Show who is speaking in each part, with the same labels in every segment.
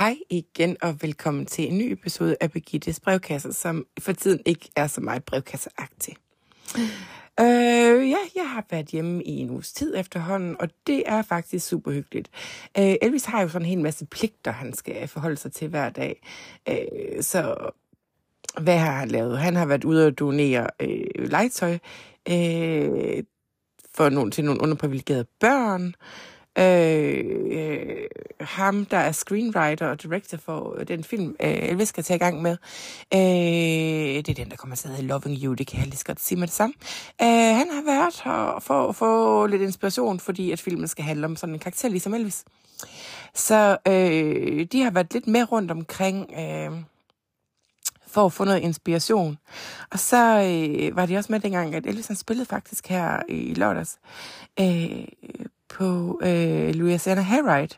Speaker 1: Hej igen og velkommen til en ny episode af Birgittes brevkasse, som for tiden ikke er så meget brevkasseagtig. Øh, ja, jeg har været hjemme i en uges tid efterhånden, og det er faktisk super hyggeligt. Øh, Elvis har jo sådan en hel masse pligter, han skal forholde sig til hver dag. Øh, så hvad har han lavet? Han har været ude og donere øh, legetøj øh, for nogle, til nogle underprivilegerede børn. Øh, Øh, øh, ham, der er screenwriter og director for øh, den film, øh, Elvis skal tage i gang med. Øh, det er den, der kommer til at Loving You, det kan jeg lige så godt sige med det samme. Øh, han har været her for at få lidt inspiration, fordi at filmen skal handle om sådan en karakter ligesom Elvis. Så øh, de har været lidt med rundt omkring... Øh, for at få noget inspiration. Og så øh, var det også med dengang, at Elvis han spillede faktisk her i lørdags øh, på øh, Louisiana Hayride,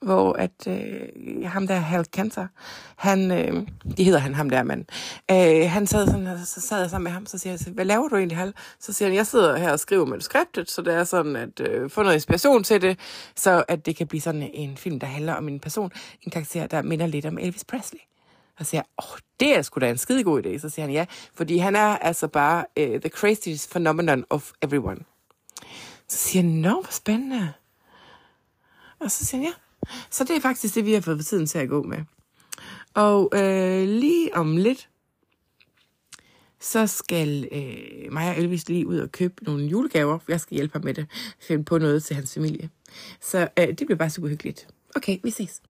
Speaker 1: hvor at øh, ham der Hal Cancer, han, øh, det hedder han ham der, men øh, han sad sådan, så sad jeg sammen med ham, så siger jeg, hvad laver du egentlig, Hal? Så siger han, jeg sidder her og skriver manuskriptet, så det er sådan at øh, få noget inspiration til det, så at det kan blive sådan en film, der handler om en person, en karakter, der minder lidt om Elvis Presley. Og så siger jeg, åh, oh, det er sgu da en skide god idé. Så siger han ja, fordi han er altså bare uh, the craziest phenomenon of everyone. Så siger han, nå, hvor spændende. Og så siger han, ja. Så det er faktisk det, vi har fået tiden til at gå med. Og øh, lige om lidt, så skal øh, mig og Elvis lige ud og købe nogle julegaver. Jeg skal hjælpe ham med det. Finde på noget til hans familie. Så øh, det bliver bare super hyggeligt. Okay, vi ses.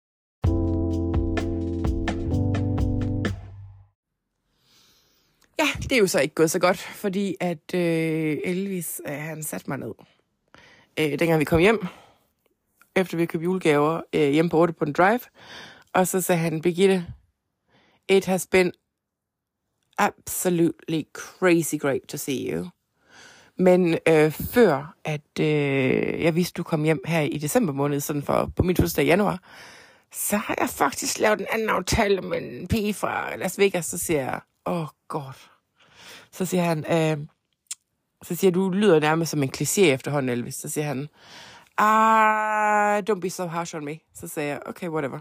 Speaker 1: Ja, det er jo så ikke gået så godt, fordi at øh, Elvis, øh, han satte mig ned. Øh, dengang vi kom hjem, efter vi købte julegaver, øh, hjemme på 8 på den drive, og så sagde han, Birgitte, it has been absolutely crazy great to see you. Men øh, før at øh, jeg vidste, du kom hjem her i december måned, sådan for på min fødselsdag i januar, så har jeg faktisk lavet en anden aftale med en pige fra Las Vegas, så siger jeg, åh oh god. Så siger han, øh, så siger du lyder nærmest som en kliché efterhånden, Elvis. Så siger han, ah, don't be so harsh on me. Så siger jeg, okay, whatever.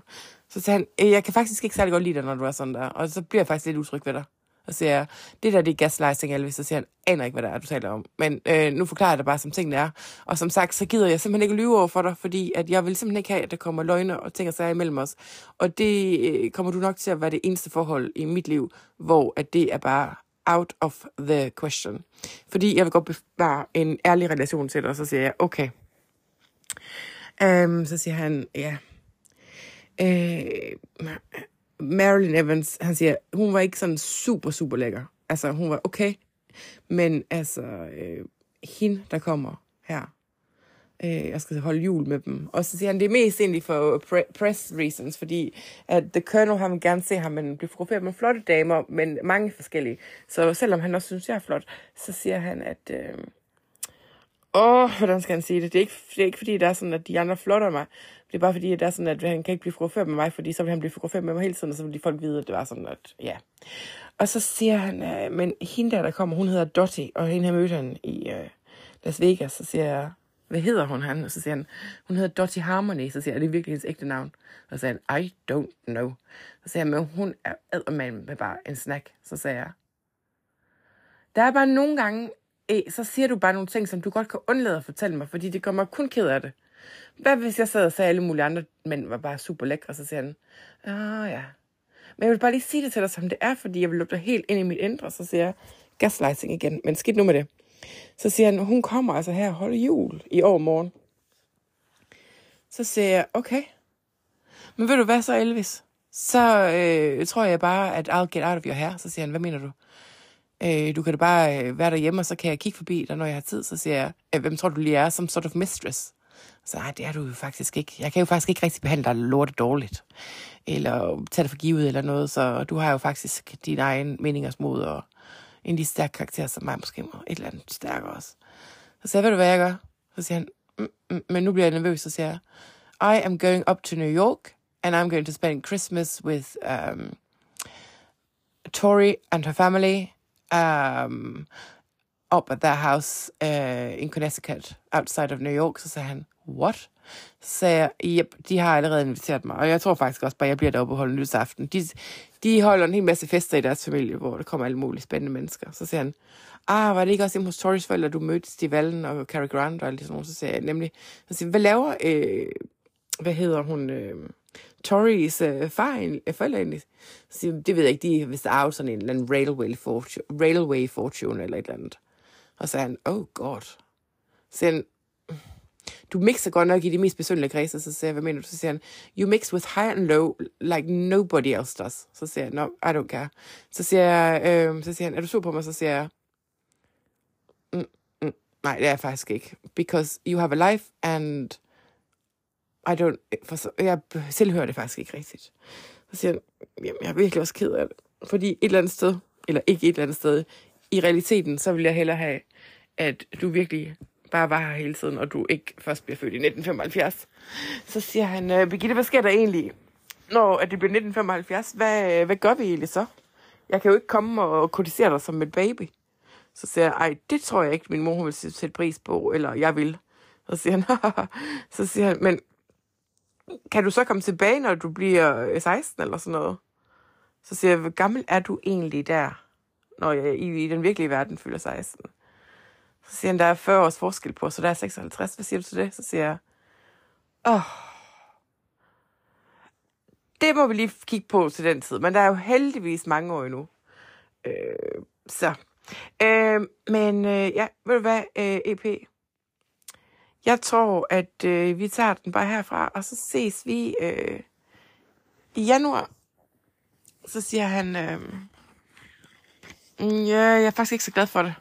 Speaker 1: Så siger han, øh, jeg kan faktisk ikke særlig godt lide dig, når du er sådan der. Og så bliver jeg faktisk lidt utryg ved dig. Og så siger jeg, det der det er gaslighting, Elvis. Så siger han, aner ikke, hvad det er, du taler om. Men øh, nu forklarer jeg dig bare, som tingene er. Og som sagt, så gider jeg simpelthen ikke lyve over for dig, fordi at jeg vil simpelthen ikke have, at der kommer løgne og ting og sager imellem os. Og det øh, kommer du nok til at være det eneste forhold i mit liv, hvor at det er bare out of the question. Fordi jeg vil godt bevare en ærlig relation til dig, og så siger jeg, okay. Um, så siger han, ja. Uh, Marilyn Evans, han siger, hun var ikke sådan super, super lækker. Altså, hun var okay. Men altså, øh, hende, der kommer her, øh, jeg skal holde jul med dem. Og så siger han, det er mest egentlig for øh, pre- press reasons, fordi at The Colonel, han vil gerne se ham, men blive fotograferet med flotte damer, men mange forskellige. Så selvom han også synes, jeg er flot, så siger han, at... Øh, Åh, hvordan skal han sige det? Det er, ikke, det er ikke fordi, det er sådan, at de andre flotter mig. Det er bare fordi, at det er sådan, at han kan ikke blive fotograferet med mig, fordi så vil han blive fotograferet med mig hele tiden, og så vil de folk vide, at det var sådan, at ja. Og så siger han, øh, men hende der, der kommer, hun hedder Dottie, og hende her mødte han i øh, Las Vegas, så siger jeg, hvad hedder hun han? Og så siger han, hun hedder Dottie Harmony. Så siger jeg, er det virkelig hendes ægte navn? Og så siger han, I don't know. Så siger jeg, men hun er ædermand med bare en snack. Så siger jeg, der er bare nogle gange, eh, så siger du bare nogle ting, som du godt kan undlade at fortælle mig, fordi det kommer kun ked af det. Hvad hvis jeg sad og sagde, alle mulige andre mænd var bare super lækre, og så siger han, ah ja. Men jeg vil bare lige sige det til dig, som det er, fordi jeg vil lukke dig helt ind i mit indre, så siger jeg, gaslighting igen, men skidt nu med det. Så siger han, hun kommer altså her og holder jul i år morgen. Så siger jeg, okay. Men ved du hvad så, Elvis? Så øh, tror jeg bare, at I'll get out of your hair. Så siger han, hvad mener du? Øh, du kan da bare øh, være derhjemme, og så kan jeg kigge forbi dig, når jeg har tid. Så siger jeg, øh, hvem tror du lige er? Som sort of mistress. Så nej, ah, det er du jo faktisk ikke. Jeg kan jo faktisk ikke rigtig behandle dig lortet dårligt. Eller tage det for givet eller noget. Så du har jo faktisk din egen mening og smod og en af de stærke karakterer, som mig måske må et eller andet stærkere også. Så sagde jeg, ved du hvad jeg gør? Så siger han, mm, mm, men nu bliver jeg nervøs, så siger jeg, I am going up to New York, and I'm going to spend Christmas with um, Tori and her family um, up at their house uh, in Connecticut, outside of New York. Så sagde han, what? Så jeg, yep, de har allerede inviteret mig, og jeg tror faktisk også bare, at jeg bliver deroppe og holder nytårsaften. De, de holder en hel masse fester i deres familie, hvor der kommer alle mulige spændende mennesker. Så siger han, ah, var det ikke også hjemme hos Torres forældre, du mødte Steve Allen og Cary Grant og alt sådan noget? Så siger jeg nemlig, så siger, hvad laver, øh, hvad hedder hun, øh, Tories øh, far, øh, forældre egentlig? Så siger, det ved jeg ikke, de hvis der er sådan en eller anden railway fortune, railway fortune eller et eller andet. Og så sagde han, oh god. Så siger han, du mixer godt nok i de mest besynderlige kredse, så siger jeg, hvad mener du? Så siger han, you mix with high and low like nobody else does. Så siger jeg, no, I don't care. Så siger jeg, øh, så siger han, er du sur på mig? Så siger jeg, mm, mm, nej, det er jeg faktisk ikke. Because you have a life, and I don't, for så, jeg selv hører det faktisk ikke rigtigt. Så siger han, jamen, jeg er virkelig også ked af det. Fordi et eller andet sted, eller ikke et eller andet sted, i realiteten, så vil jeg hellere have, at du virkelig bare var her hele tiden, og du ikke først bliver født i 1975. Så siger han, øh, Birgitte, hvad sker der egentlig, når at det bliver 1975? Hvad, øh, hvad gør vi egentlig så? Jeg kan jo ikke komme og kritisere dig som et baby. Så siger jeg, ej, det tror jeg ikke, min mor vil sætte pris på, eller jeg vil. Så siger han, så siger han, men kan du så komme tilbage, når du bliver øh, 16 eller sådan noget? Så siger jeg, hvor gammel er du egentlig der, når jeg i, i den virkelige verden fylder 16? Så siger han, der er 40 års forskel på, så der er 56. Hvad siger du til det? Så siger jeg, åh, oh, det må vi lige kigge på til den tid. Men der er jo heldigvis mange år endnu. Øh, så. Øh, men øh, ja, ved du hvad, øh, EP? Jeg tror, at øh, vi tager den bare herfra, og så ses vi øh, i januar. Så siger han, øh, mm, ja, jeg er faktisk ikke så glad for det.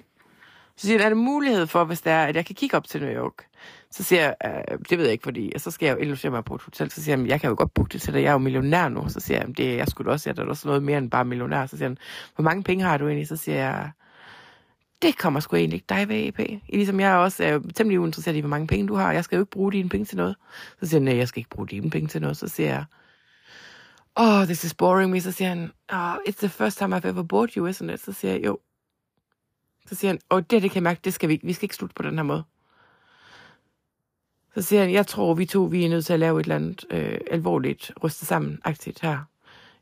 Speaker 1: Så siger han, er der mulighed for, hvis det er, at jeg kan kigge op til New York? Så siger jeg, øh, det ved jeg ikke, fordi og så skal jeg jo illustrere mig på et hotel. Så siger han, jeg kan jo godt booke det til dig, jeg er jo millionær nu. Så siger jeg, det er jeg skulle også, jeg er også noget mere end bare millionær. Så siger han, hvor mange penge har du egentlig? Så siger jeg, det kommer sgu egentlig ikke dig ved, EP. Ligesom jeg også er temmelig uinteresseret i, hvor mange penge du har. Jeg skal jo ikke bruge dine penge til noget. Så siger han, nej, jeg skal ikke bruge dine penge til noget. Så siger jeg, oh, this is boring me. Så siger han, oh, it's the first time I've ever bought you, isn't it? Så siger jeg, jo, så siger han, og det, det kan jeg mærke, det skal vi ikke. Vi skal ikke slutte på den her måde. Så siger han, jeg tror, vi to vi er nødt til at lave et eller andet øh, alvorligt, ryste sammen aktivt her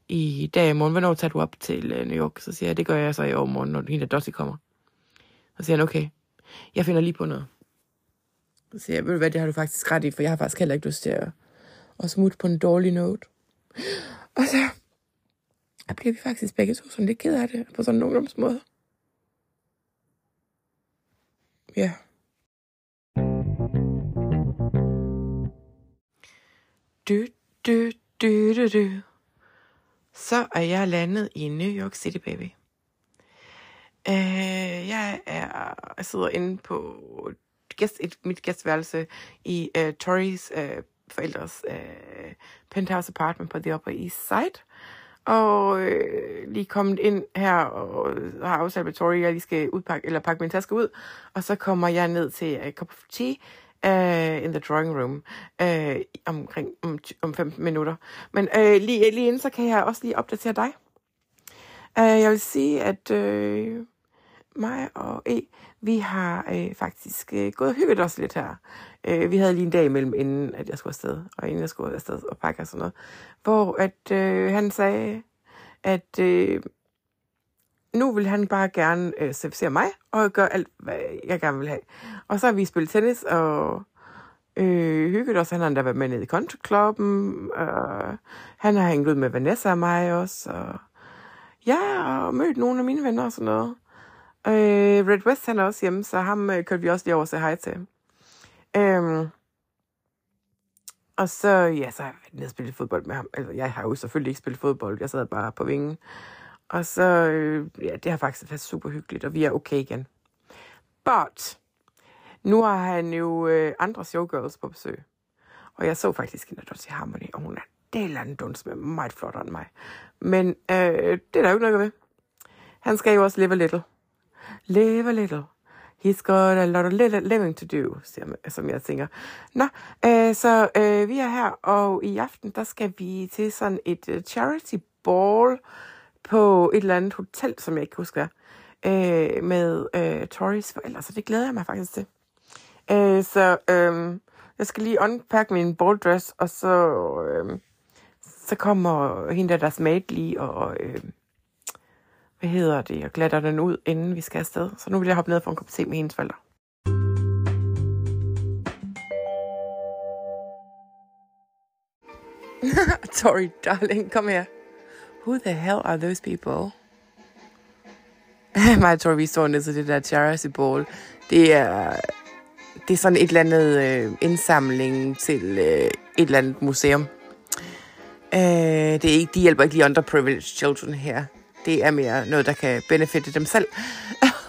Speaker 1: i dag i morgen. Hvornår tager du op til øh, New York? Så siger jeg, det gør jeg så i overmorgen, når hende Dottie kommer. Så siger han, okay, jeg finder lige på noget. Så siger jeg, ved du hvad, det har du faktisk ret i, for jeg har faktisk heller ikke lyst til at, at smutte på en dårlig note. Og så jeg bliver vi faktisk begge to sådan lidt ked af det, på sådan en ungdomsmåde. Ja. Du, du, du, du, du. Så er jeg landet i New York City, baby. Uh, jeg er jeg sidder inde på gæst, et, mit gæstværelse i øh, uh, Torys uh, øh, forældres uh, penthouse apartment på The Upper East Side og øh, lige kommet ind her og øh, har aftalt med Tori, at jeg lige skal udpakke, eller pakke min taske ud, og så kommer jeg ned til uh, cup of tea uh, in the drawing room uh, omkring om, om 15 minutter. Men uh, lige, lige inden, så kan jeg også lige opdatere dig. Uh, jeg vil sige, at uh, mig og E, vi har øh, faktisk øh, gået og hygget os lidt her. Øh, vi havde lige en dag imellem, inden at jeg skulle afsted, og inden jeg skulle afsted og pakke og sådan noget, hvor at øh, han sagde, at øh, nu vil han bare gerne øh, servicere mig, og gøre alt, hvad jeg gerne vil have. Og så har vi spillet tennis, og øh, hygget os. Han har endda været med nede i kontoklubben. Øh, han har hængt ud med Vanessa og mig også. Og, ja, og mødt nogle af mine venner og sådan noget. Øh, Red West, han er også hjemme, så ham øh, kørte vi også lige over og sagde hej til. Øhm, og så, ja, så har jeg været nede og spillet fodbold med ham. Altså, jeg har jo selvfølgelig ikke spillet fodbold, jeg sad bare på vingen. Og så, øh, ja, det har faktisk været super hyggeligt, og vi er okay igen. But, nu har han jo øh, andre showgirls på besøg. Og jeg så faktisk hende, der til Harmony, og hun er del af en duns med meget flottere end mig. Men øh, det er der jo ikke noget ved. Han skal jo også live a little. Live a little. He's got a lot of living to do, som jeg tænker. Nå, øh, så øh, vi er her, og i aften, der skal vi til sådan et uh, charity ball på et eller andet hotel, som jeg ikke husker, øh, med øh, Tories forældre, så det glæder jeg mig faktisk til. Øh, så øh, Jeg skal lige unpack min balldress, og så, øh, så kommer hende der deres mate lige og, øh, hvad hedder det, og glatter den ud, inden vi skal afsted. Så nu vil jeg hoppe ned for en kop te med hendes forældre. Sorry, darling, kom her. Who the hell are those people? Mig og Tori, vi står nede til det der charity ball. Det er, det er sådan et eller andet øh, indsamling til øh, et eller andet museum. Øh, det er ikke, de hjælper ikke lige underprivileged children her. Noget, der kan benefitte dem selv.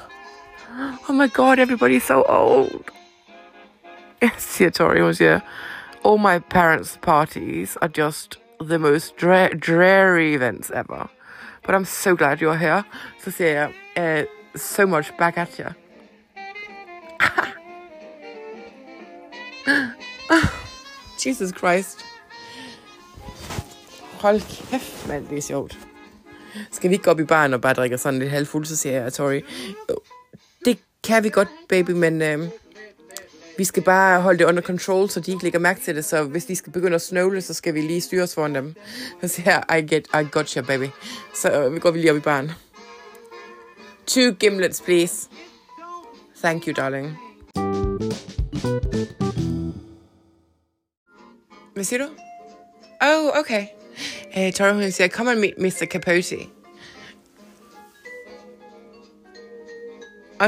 Speaker 1: oh my god, everybody's so old. Jeg siger Tori, hun siger, all my parents' parties are just the most dra- dreary events ever. But I'm so glad you're here. Jeg, uh, so much back at you. Jesus Christ. Hold kæft, mand, det er sjovt. Skal vi ikke gå op i baren og bare drikke sådan lidt halvfuld, så siger jeg, Tori, det kan vi godt, baby, men øh, vi skal bare holde det under control, så de ikke lægger mærke til det. Så hvis de skal begynde at snøvle, så skal vi lige styre os foran dem. Så siger jeg, I, get, I got you, baby. Så øh, vi går vi lige op i baren. Two gimlets, please. Thank you, darling. Hvad siger du? Oh, okay. Uh, Tori, hun siger, come and meet Mr. Capote.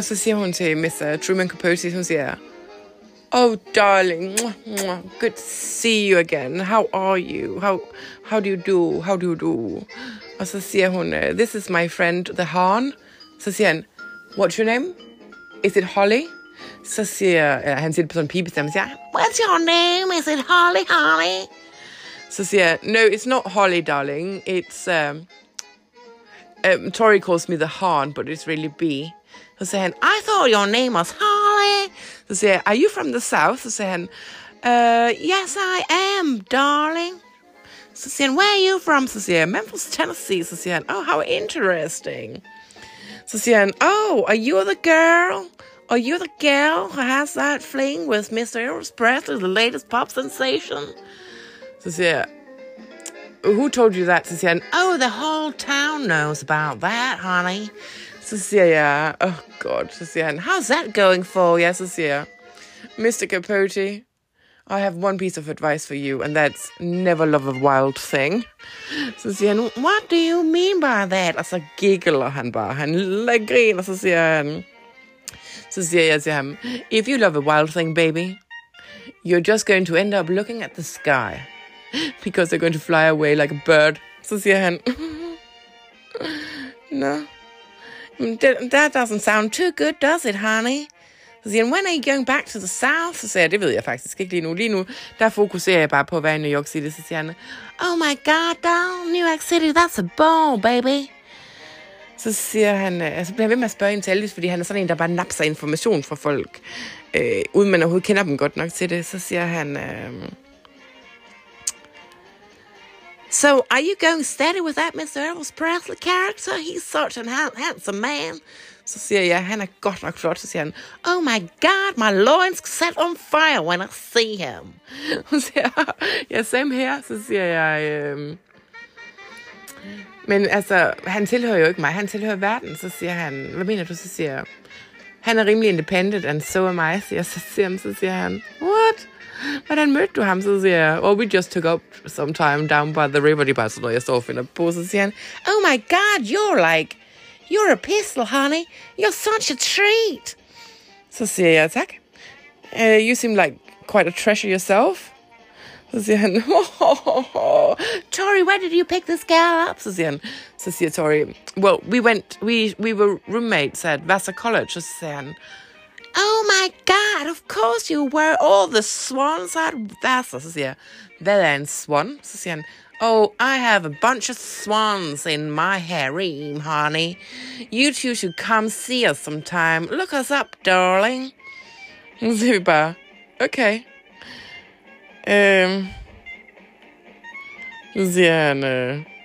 Speaker 1: Siger hun til Mr. Truman Capote, hun siger, Oh, darling, good to see you again. How are you? How how do you do? How do you do? Siger hun, uh, this is my friend, the Horn. Så han, what's your name? Is it Holly? Så siger, uh, han siger det på pibestemme, siger, what's your name? Is it Holly, Holly? Siger jeg, no, it's not Holly, darling. It's, um, um, Tori calls me the Horn, but it's really B. Siger han, I thought your name was Holly. Jeg, are you from the south? Siger han, uh, yes, I am, darling. Siger han, where are you from? Siger jeg, Memphis, Tennessee. Siger han, oh, how interesting. Siger han, oh, are you the girl? Are you the girl who has that fling with Mr. Elvis Presley, the latest pop sensation? Jeg, who told you that? Han, oh, the whole town knows about that, honey. Jeg, oh god, han, how's that going for? Siger jeg, Mr. Capote, I have one piece of advice for you, and that's never love a wild thing. Så siger han, what do you mean by that? Og så giggler han bare, han griner, så siger han, så siger jeg til ham, if you love a wild thing, baby, you're just going to end up looking at the sky. Because they're going to fly away like a bird. Så siger han, no. That doesn't sound too good, does it, honey? Så siger han, when are you going back to the south? Så siger jeg, det ved jeg faktisk ikke lige nu. Lige nu, der fokuserer jeg bare på at være i New York City. Så siger han, oh my god, down New York City, that's a ball, baby. Så siger han, øh, altså bliver jeg ved med at spørge ind til Elvis, fordi han er sådan en, der bare napser information fra folk, øh, uden man overhovedet kender dem godt nok til det. Så siger han, øh, So, are you going steady with that Mr. Elvis Presley character? He's such a handsome man. Så siger jeg, han er godt nok flot. Så siger han, oh my god, my loins set on fire when I see him. Så siger jeg, ja, same her. Så siger jeg, øhm, men altså, han tilhører jo ikke mig, han tilhører verden. Så siger han, hvad mener du? Så siger jeg, han er rimelig independent, and so am I. Så, jeg, så, siger, så siger han, what? Hvordan mødte du ham? Så siger jeg, oh, we just took up some time down by the river. Er bare sådan noget, jeg står og finder på. Så siger han, oh my god, you're like, you're a pistol, honey. You're such a treat. Så siger jeg, tak. Uh, you seem like quite a treasure yourself. Så siger han, oh. Tori, where did you pick this girl up? Så siger han, så siger Tori, well, we went, we, we were roommates at Vassar College. Så siger han, oh my god, of course you were all the swans at Vassar. Så siger jeg, swan? Oh, I have a bunch of swans in my harem, honey. You two should come see us sometime. Look us up, darling. Bare, okay. Øhm, så øh,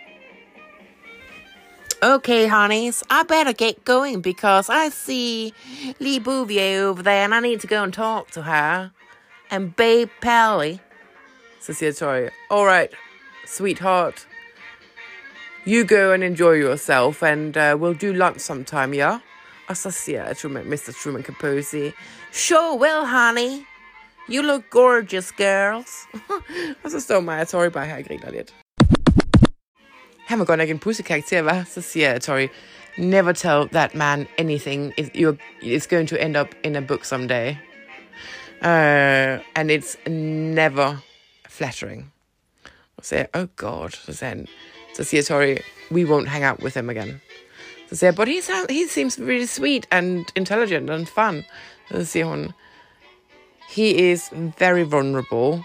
Speaker 1: Okay, honeys, I better get going because I see Lee Bouvier over there and I need to go and talk to her. and Babe Pally. Så siger Tori, all right, sweetheart. You go and enjoy yourself, and uh, we'll do lunch sometime, yeah? Siger Truman, Mr. Truman Caposi, Sure will, honey. You look gorgeous, girls. og så står og Tori bare her og lidt. Han var godt nok en pussekarakter, hva'? Så siger Tori, never tell that man anything. It's going to end up in a book someday. Uh, and it's never flattering. Og siger oh god. Så siger, han, så siger Tori, we won't hang out with him again. Så siger but he, sound, he seems really sweet and intelligent and fun. Så siger hun, he is very vulnerable.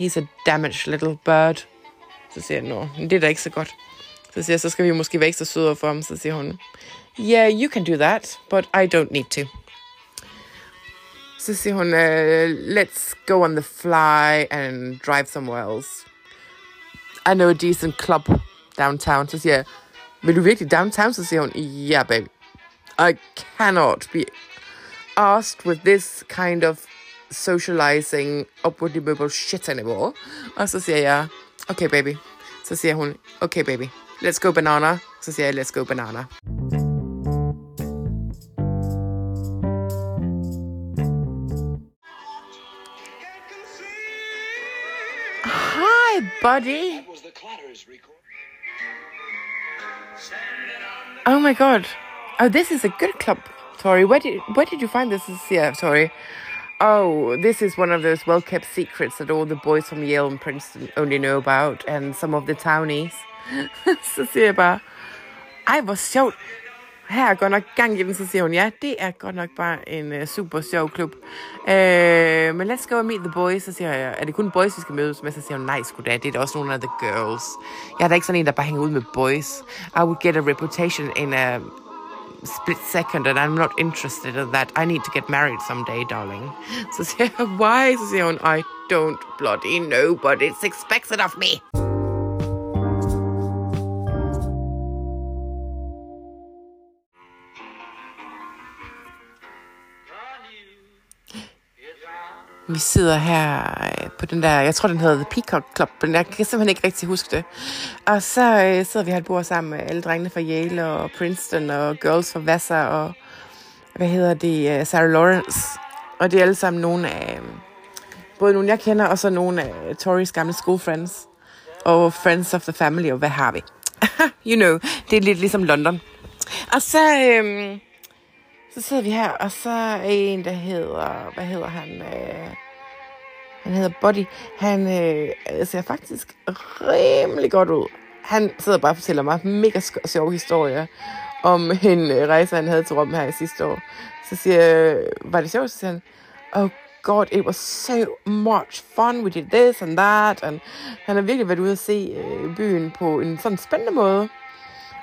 Speaker 1: He's a damaged little bird. Så siger jeg, no, det er da ikke så godt. Så siger jeg, så skal vi måske være ekstra søde for ham. Så siger hun, yeah, you can do that, but I don't need to. Så siger hun, uh, let's go on the fly and drive somewhere else. I know a decent club downtown. Så siger jeg, vil du virkelig downtown? Så siger hun, yeah, baby. I cannot be asked with this kind of socializing, upwardly mobile shit anymore. Og så siger jeg, okay baby. Så siger hun, okay baby, let's go banana. Så siger jeg, let's go banana. Hi, buddy. Oh my god. Oh, this is a good club, Tori. Where did where did you find this? Yeah, Tori. Oh, this is one of those well kept secrets that all the boys from Yale and Princeton only know about, and some of the townies. så siger jeg bare, ej hvor sjovt. Her er godt nok gang i den, så siger hun, ja, det er godt nok bare en uh, super sjov klub. Uh, men let's go and meet the boys. Så siger jeg, er det kun boys, vi skal mødes med? Så siger hun, nej, sgu da, det er da også nogle af the girls. Jeg er da ikke sådan en, der bare hænger ud med boys. I would get a reputation in a split second and I'm not interested in that. I need to get married someday, darling. Siger why? Hun, I don't bloody know, but expected of me. Vi sidder her øh, på den der, jeg tror den hedder The Peacock Club, men jeg kan simpelthen ikke rigtig huske det. Og så øh, sidder vi her et bord sammen med alle drengene fra Yale og Princeton og girls fra Vassar og hvad hedder det, øh, Sarah Lawrence. Og det er alle sammen nogle af, øh, både nogle jeg kender, og så nogle af Tories gamle school friends. Og friends of the family, og hvad har vi? you know, det er lidt ligesom London. Og så, øh, så sidder vi her, og så er en, der hedder, hvad hedder han? Øh, han hedder Body. Han øh, ser faktisk rimelig godt ud. Han sidder bare og fortæller mig mega sjove historier om en øh, rejse, han havde til Rom her i sidste år. Så siger jeg, øh, var det sjovt? Så siger han, oh god, it was so much fun. We did this and that. And han har virkelig været ude at se øh, byen på en sådan spændende måde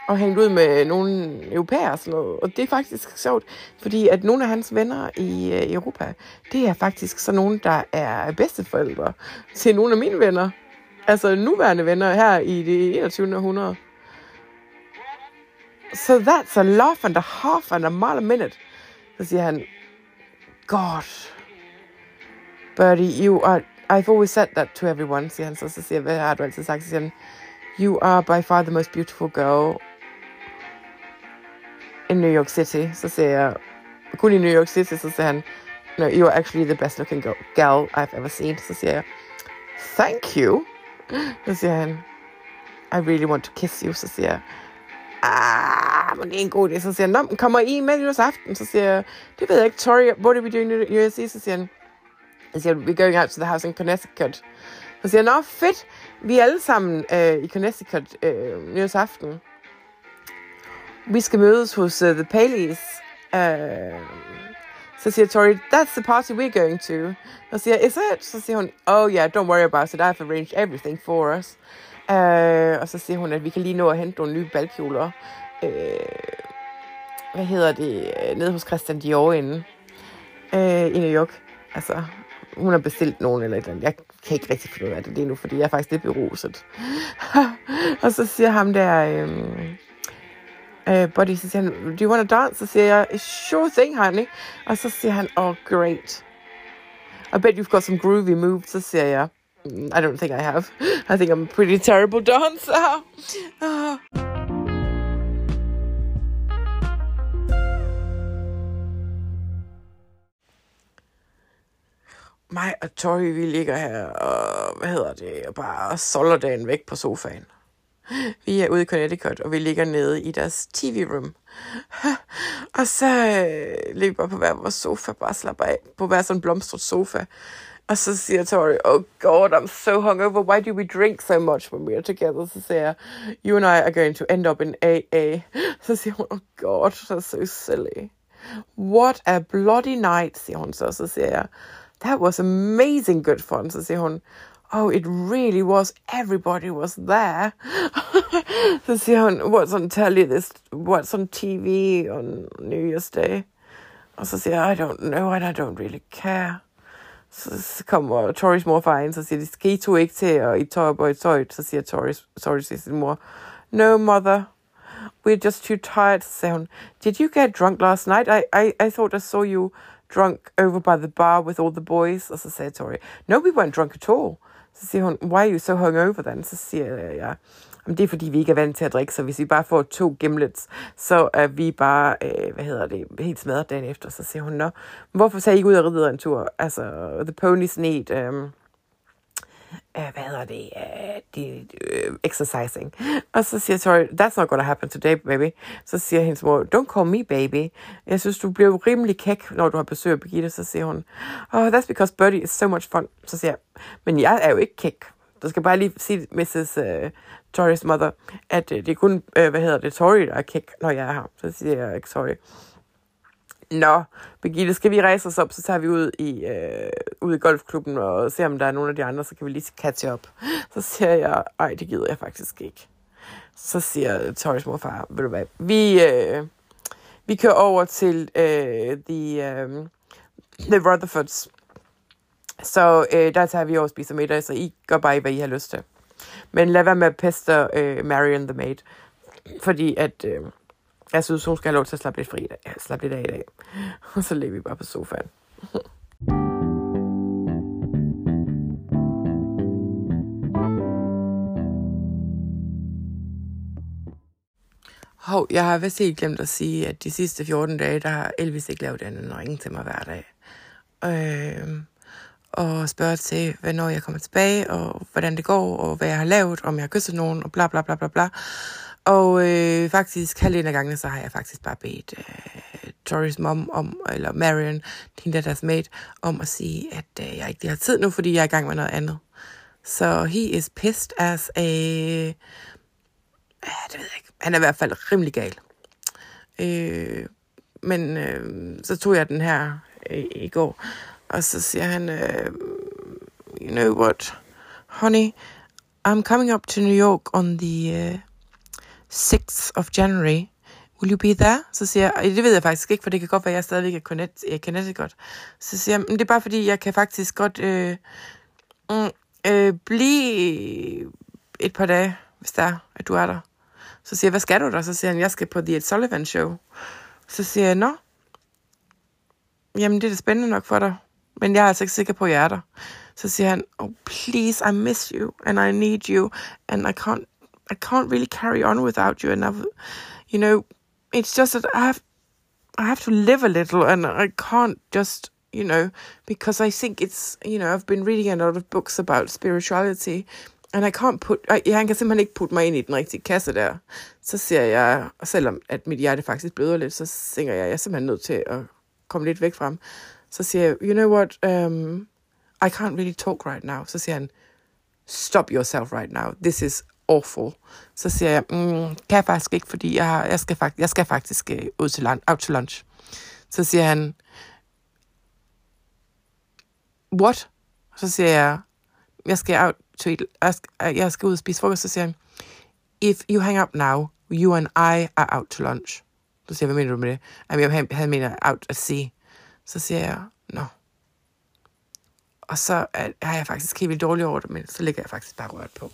Speaker 1: og hængt ud med nogle europæere og sådan noget. Og det er faktisk sjovt, fordi at nogle af hans venner i øh, Europa, det er faktisk så nogen, der er bedsteforældre til nogle af mine venner. Altså nuværende venner her i det 21. århundrede. So that's a laugh and a half and a mile a minute. Så siger han, God, Birdie, you are, I've always said that to everyone, siger han så. Så siger jeg, hvad har du altid sagt? Så siger han, you are by far the most beautiful girl in New York City. Så siger jeg, kun i New York City, så siger han, no, you're actually the best looking gal I've ever seen. Så siger jeg, thank you. Så siger han, I really want to kiss you. Så siger jeg, ah, men det er en god idé. Så siger han, Nå, kommer I med aften? Så siger jeg, det ved jeg ikke, Tori, what are we doing in USC? Så siger han, så siger we're going out to the house in Connecticut. Så siger han, nå fedt, vi er alle sammen øh, i Connecticut øh, nytårsaften vi skal mødes hos uh, The Paleys. Uh, så siger Tori, that's the party we're going to. Og siger, is it? Så siger hun, oh yeah, don't worry about it, I've arranged everything for us. Uh, og så siger hun, at vi kan lige nå at hente nogle nye balkjoler. Uh, hvad hedder det? Nede hos Christian Dior inde uh, i New York. Altså, hun har bestilt nogen eller et eller andet. Jeg kan ikke rigtig finde ud af det lige nu, fordi jeg er faktisk lidt beruset. og så siger ham der, øhm, øh, Buddy, så siger han, do you want to dance? Så siger jeg, sure thing, honey. Og så siger han, oh, great. I bet you've got some groovy moves, så siger jeg, I don't think I have. I think I'm a pretty terrible dancer. Mig og Tori, vi ligger her og, hvad hedder det, og bare solder dagen væk på sofaen. Vi er ude i Connecticut, og vi ligger nede i deres tv-room. Og så øh, ligger vi bare på hver vores sofa, bare slapper af på hver sådan blomstret sofa. Og så siger Tori, oh god, I'm so hungover. Why do we drink so much when we are together? Så siger jeg, you and I are going to end up in AA. Så siger hun, oh god, that's so silly. What a bloody night, siger hun så. Så siger jeg, that was amazing good fun. Så siger hun, oh, it really was. Everybody was there. så siger hun, what's on telly this, what's on TV on New Year's Day? Siger jeg, I don't know, and I don't really care. Så kommer Toris mor far ind, så siger de, skal I to ikke til at i tøj og i tøj? Toris, Toris til no mother, we're just too tired, hun, did you get drunk last night? I, I, I thought I saw you drunk over by the bar with all the boys. Og så sagde Tori, no, we weren't drunk at all. Så siger hun, why are you so hungover then? Så siger jeg, ja, Jamen, det er fordi, vi ikke er vant til at drikke, så hvis vi bare får to gimlets, så er vi bare, øh, hvad hedder det, helt smadret dagen efter. Så siger hun, nå, hvorfor tager I ikke ud og rider en tur? Altså, the ponies need, Øh, uh, hvad hedder det, uh, de, uh, exercising. Og så siger Tori, that's not gonna happen today, baby. Så siger hendes mor, don't call me baby. Jeg synes, du bliver rimelig kæk, når du har besøg af Birgitte. Så siger hun, oh, that's because Birdie is so much fun. Så siger jeg, men jeg er jo ikke kæk. Du skal bare lige sige Mrs. Uh, Tories mother, at uh, det er kun, uh, hvad hedder det, Tori, der er kæk, når jeg er her. Så siger jeg ikke sorry. Nå, Birgitte, skal vi rejse os op, så tager vi ud i, øh, ud i golfklubben og ser, om der er nogen af de andre, så kan vi lige catch up. Så siger jeg, ej, det gider jeg faktisk ikke. Så siger Torres morfar, ved du hvad, vi, øh, vi kører over til øh, the, øh, the Rutherfords. Så øh, der tager vi over og spiser middag, så I gør bare, hvad I har lyst til. Men lad være med at peste øh, Marion the Maid. Fordi at... Øh, Altså, jeg synes, hun skal have lov til at slappe lidt, fri i dag. Ja, slappe lidt af i dag. Og så ligger vi bare på sofaen. Hov, jeg har vist helt glemt at sige, at de sidste 14 dage, der har Elvis ikke lavet andet end at ringe til mig hver dag. Øh, og spørge til, hvornår jeg kommer tilbage, og hvordan det går, og hvad jeg har lavet, om jeg har kysset nogen, og bla bla bla bla bla. Og øh, faktisk halvdelen af gangene, så har jeg faktisk bare bedt øh, Toris mom om, eller Marion, hende der deres mate, om at sige, at øh, jeg ikke lige har tid nu, fordi jeg er i gang med noget andet. Så he is pissed as a... Ja, det ved jeg ikke. Han er i hvert fald rimelig gal. Øh, men øh, så tog jeg den her øh, i går, og så siger han, øh, you know what, honey, I'm coming up to New York on the... Uh, 6th of January. Will you be there? Så siger jeg, det ved jeg faktisk ikke, for det kan godt være, at jeg stadigvæk er i Connecticut. Så siger jeg, det er bare fordi, jeg kan faktisk godt øh, mm, øh, blive et par dage, hvis der er, at du er der. Så siger jeg, hvad skal du der? Så siger han, jeg skal på The Ed Sullivan Show. Så siger jeg, nå, jamen det er da spændende nok for dig, men jeg er altså ikke sikker på, at jeg er der. Så siger han, oh please, I miss you, and I need you, and I can't I can't really carry on without you. And I've, you know, it's just that I have, I have to live a little, and I can't just, you know, because I think it's, you know, I've been reading a lot of books about spirituality, and I can't put, I, han kan simpelthen ikke putte mig ind i den rigtige kasse der. Så siger jeg, selvom at mit hjerte faktisk bløder lidt, så tænker jeg, jeg er simpelthen nødt til at komme lidt væk fra ham. Så siger jeg, you know what, um, I can't really talk right now. Så siger han, stop yourself right now. This is awful. Så siger jeg, mm, kan jeg faktisk ikke, fordi jeg, jeg, skal, fakt, jeg skal faktisk øh, ud til lunch, out til lunch. Så siger han, what? Så siger jeg, jeg skal, out to eat, jeg, skal, jeg skal ud og spise frokost. Så siger han, if you hang up now, you and I are out to lunch. Så siger jeg, hvad mener du med det? Jamen, han, han mener out at sea. Så siger jeg, no. Og så er, har jeg faktisk helt vildt dårlig over det, men så ligger jeg faktisk bare rørt på.